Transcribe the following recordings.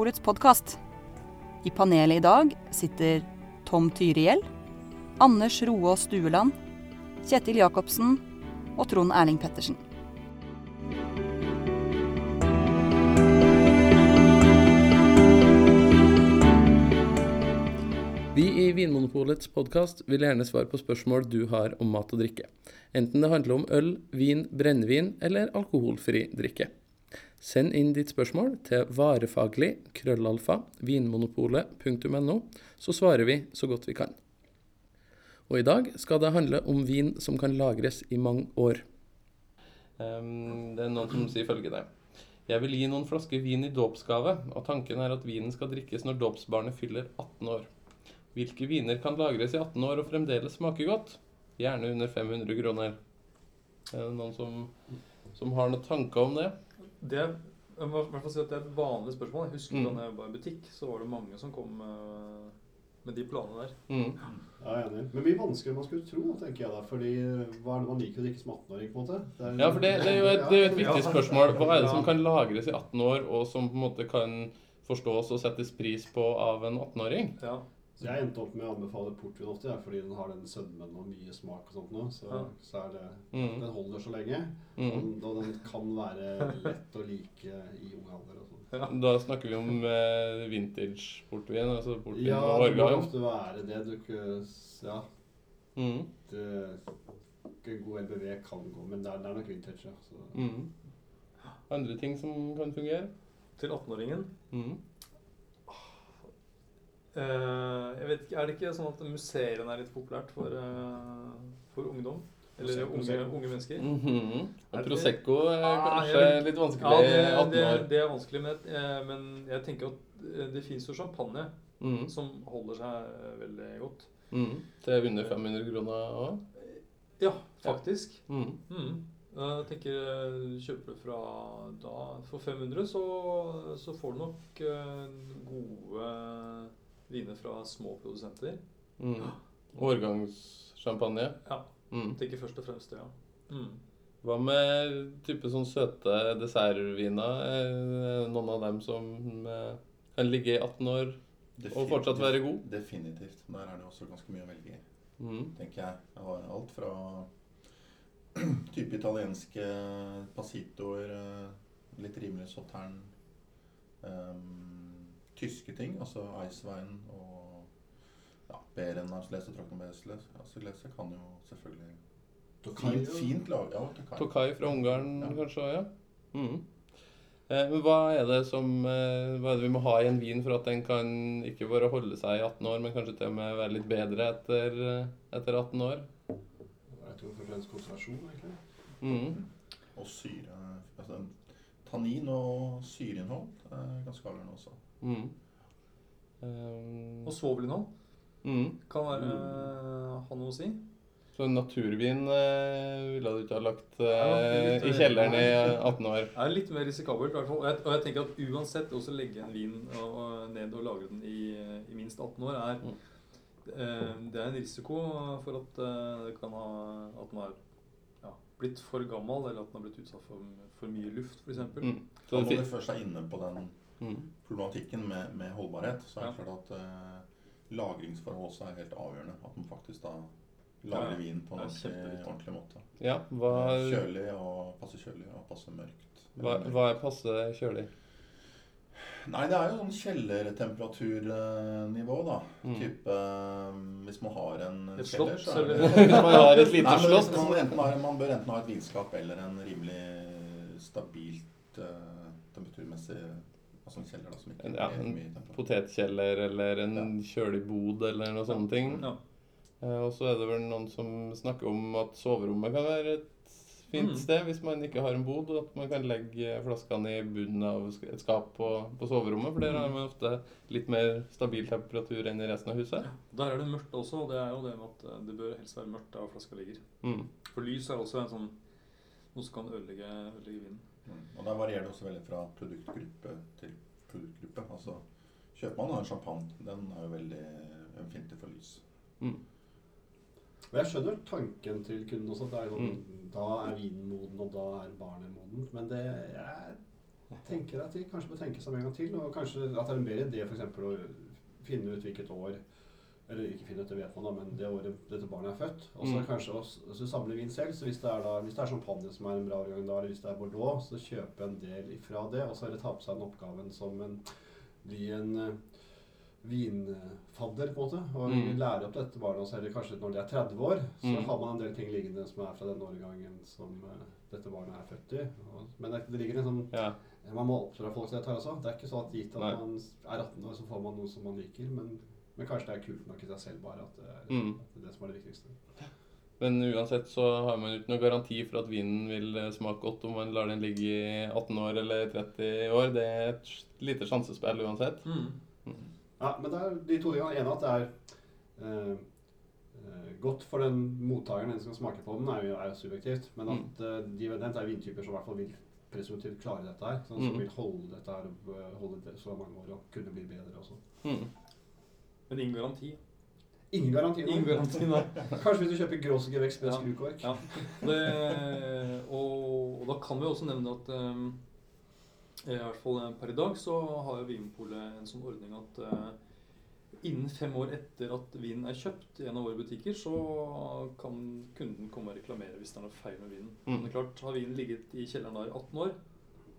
Vinmonopolets podkast. I panelet i dag sitter Tom Tyriell, Anders Roaas Stueland, Kjetil Jacobsen og Trond Erling Pettersen. Vi i Vinmonopolets podkast vil gjerne svare på spørsmål du har om mat og drikke. Enten det handler om øl, vin, brennevin eller alkoholfri drikke. Send inn ditt spørsmål til varefaglig krøllalfa vinmonopolet.no, så svarer vi så godt vi kan. Og i dag skal det handle om vin som kan lagres i mange år. Um, det er noen som sier følgende. Jeg vil gi noen flasker vin i dåpsgave, og tanken er at vinen skal drikkes når dåpsbarnet fyller 18 år. Hvilke viner kan lagres i 18 år og fremdeles smake godt? Gjerne under 500 kroner. Er det noen som, som har noen tanker om det? Det er, jeg må i hvert fall si at det er et vanlig spørsmål. Jeg husker Mm. da jeg var i butikk, så var det mange som kom med, med de planene der. Mm. Ja, jeg er enig. Men mye vanskeligere enn man skulle tro, tenker jeg da. Fordi hva er det man liker å drikke som 18-åring, på en måte? Det er- Ja, for det, det, er jo et, det er jo et viktig spørsmål. Hva er det som kan lagres i 18 år, og som på en måte kan forstås og settes pris på av en 18-åring? Ja. Så jeg endte opp med å anbefale portvin ofte, ja, fordi den har den sødmen og mye smak og sånt nå. Så, Ja. så er det Mm. Den holder så lenge. Mm. Og, og den kan være lett å like i ung alder og sånn. Ja. Da snakker vi om eh, vintage-portvin, altså portvin Ja, og det må ofte være det. Du Ja. Mm. Det, god LBV kan gå, men det er, det er nok vintage, ja. Så. Mm. Andre ting som kan fungere? Til 18-åringen. Mm. Eh, jeg vet ikke, Er det ikke sånn at museene er litt populært for, eh, for ungdom? Eller unge, unge mennesker? Mm -hmm. Og det- Prosecco er kanskje ah, litt Ja, vanskelig det, 18 det, år. det er vanskelig, men, eh, men jeg tenker at det fins jo champagne Mm. som holder seg veldig godt. Mm. Til under 500 kroner òg? Ja, faktisk. Mm. Mm. Jeg tenker Kjøper du fra da for 500, så, så får du nok gode viner fra små produsenter. Mm. Årgangssjampanje. Ja, Mm. tenker først og fremst det, ja. Mm. Hva med type sånn søte dessertviner? Er det noen av dem som eh, kan ligge i 18 år og fortsatt være god? Definitivt. Der er det også ganske mye å velge i, Mm. tenker jeg. Jeg har alt fra type italienske passitoer, eh, litt rimelig sautern, ehm, tyske ting, altså Eiswein og ja, Beren Auslese, Trocken Altså, Auslese kan jo selvfølgelig Tokai, fint, fint lag, Ja, Tokai. Tokai fra Ungarn Ja. kanskje ja. Mm. Eh, men hva er det som eh, Hva er det vi må ha i en vin for at den kan ikke bare holde seg i 18 år, men kanskje til og med være litt bedre etter, eh, etter 18 år? Jeg tror først og fremst konsentrasjon, egentlig. Mm. Og syre altså, Tannin og syreinnhold er ganske avgjørende også. Mm. Um, Og svovelinnhold mm. kan være, ha noe å si. Så en naturvin eh, ville du ikke ha lagt eh, litt, i kjelleren i 18 år? Det er litt mer risikabelt. i hvert fall. Og jeg, og jeg tenker at uansett å legge en vin og, og ned og lagre den i, i minst 18 år, er Mm. eh, Det er en risiko for at eh, det kan ha At den har ja, blitt for gammel, eller at den har blitt utsatt for, for mye luft, f.eks. Mm. Så Så når du først er inne på den. Problematikken med, med holdbarhet, så er det Ja. klart at uh, lagringsforhold også er helt avgjørende. At man faktisk da lagrer Ja, vin på en ordentlig, måte. Ja, hva, Kjølig og passe kjølig og passe mørkt. hva, hva er passe kjølig? Nei, det er jo sånn kjellertemperaturnivå, da. Mm. Type eh, Hvis man har en Et kjeller, slott, så er det? Hvis man har et lite slott? Man, enten har, man bør enten ha et vinskap eller en rimelig stabilt uh, temperaturmessig Altså en kjeller da, som ikke Ja, er en mye temperatur. Potetkjeller eller en Ja. kjølig bod eller noen sånne ting. Ja. Eh, Og så er det vel noen som snakker om at soverommet kan være et fint Mm. sted hvis man ikke har en bod, og at man kan legge flaskene i bunnen av et skap på, på soverommet, for der har man ofte litt mer stabil temperatur enn i resten av huset. Der er det mørkt også, og det er jo det med at eh, det bør helst være mørkt der flaska ligger. Mm. For lys er også en sånn noe som kan ødelegge, ødelegge vinen. Mm. Og Der varierer det også veldig fra produktgruppe til produktgruppe. Altså, Kjøper man en champagne, den er jo veldig ømfintlig for lys. Mm. Jeg skjønner tanken til kunden også. at Det er sånn, Da er vinen moden, og da er barnet moden. Men det jeg tenker jeg at de kanskje bør tenke seg om en gang til. Og kanskje at det er en bedre idé f.eks. å finne ut hvilket år Eller ikke finne ut, det vet man da, men det året dette barnet er født. Og så Mm. kanskje også, altså, samler vin selv. Så hvis det er, da, hvis det er champagne som er en bra årgang da, eller hvis det er Bordeaux, så kjøpe en del ifra det. Og så heller ta på seg den oppgaven som en, bli en uh, vinfadder, på en måte. Og Mm. lære opp dette barnet også, eller kanskje når de er 30 år, så Mm. har man en del ting liggende som er fra den årgangen som uh, dette barnet er født i. Og, men det, det ligger en sånn Ja. man må oppdra folk til dette her også. Det er ikke sånn at gitt at Nei. man er 18 år, så får man noe som man liker. Men, men kanskje det er kult nok i seg selv bare at det er, Mm. at det, er det som er det viktigste. Men uansett så har man ikke noen garanti for at vinen vil eh, smake godt om man lar den ligge i 18 år eller 30 år. Det er et lite sjansespill uansett. Mm. Ja, men det er de to tingene. ene at det er eh, eh, godt for den mottakeren, den som skal smake på den, er jo er jo subjektivt. Men at mm. de nevnt, er vintyper som i hvert fall vil presumptivt klare dette her. Sånn, som Mm. vil holde dette her eh, holde det så mange år og kunne bli bedre også. Mm. Men ingen garanti. Ingen garanti. nei. Ingen garanti, nei. Kanskje hvis du kjøper Grossgewächs med Ja. skrukork. Ja. Det, og, og da kan vi også nevne at um, i hvert fall per i dag så har jo Vinpolet en sånn ordning at uh, innen fem år etter at vinen er kjøpt i en av våre butikker, så kan kunden komme og reklamere hvis det er noe feil med vinen. Mm. Men det er klart, Har vinen ligget i kjelleren da i 18 år,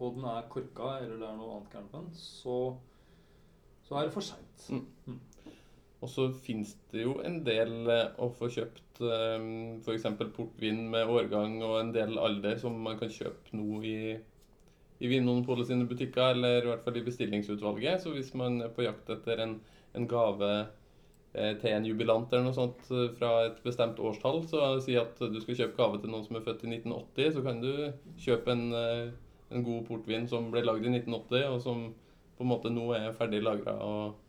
og den er korka eller det er noe annet gærent med den, så, så er det for seint. Mm. Og så finnes det jo en del eh, å få kjøpt um, f.eks. portvin med årgang og en del alder som man kan kjøpe nå i, i Vinmonopolet sine butikker, eller i hvert fall i bestillingsutvalget. Så hvis man er på jakt etter en, en gave eh, til en jubilant eller noe sånt eh, fra et bestemt årstall, så si at du skal kjøpe gave til noen som er født i 1980, så kan du kjøpe en, eh, en god portvin som ble lagd i 1980, og som på en måte nå er ferdig lagra og, eh,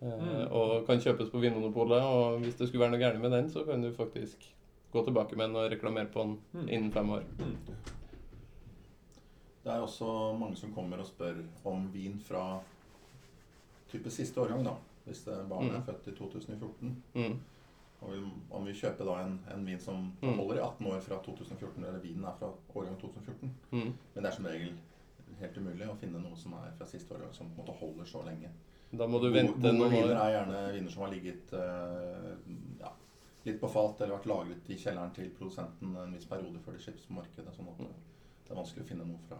Mm. og kan kjøpes på Vinmonopolet. Og hvis det skulle være noe gærent med den, så kan du faktisk gå tilbake med den og reklamere på den Mm. innen fem år. Mm. Det er også mange som kommer og spør om vin fra type siste årgang, da. Hvis det barnet er Mm. født i 2014. Mm. Og om vi kjøper da en, en vin som Mm. holder i 18 år fra 2014, eller vinen er fra årgang 2014. Mm. Men det er som regel helt umulig å finne noe som er fra siste årgang som på en måte holder så lenge. Da må du vente gode noen viner er gjerne viner som har ligget eh, ja, litt på fat eller vært lagret i kjelleren til produsenten en viss periode før de slippes på markedet. Sånn at det, det er vanskelig å finne noe fra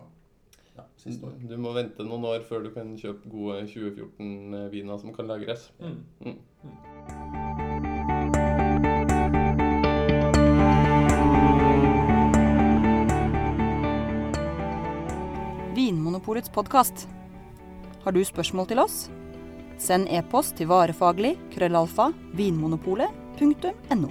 ja, siste år. Du må vente noen år før du kan kjøpe gode 2014-viner som kan lagres. Mm. Mm. Vinmonopolets podkast. Har du spørsmål til oss? Send e-post til varefaglig krøllalfa vinmonopolet.no.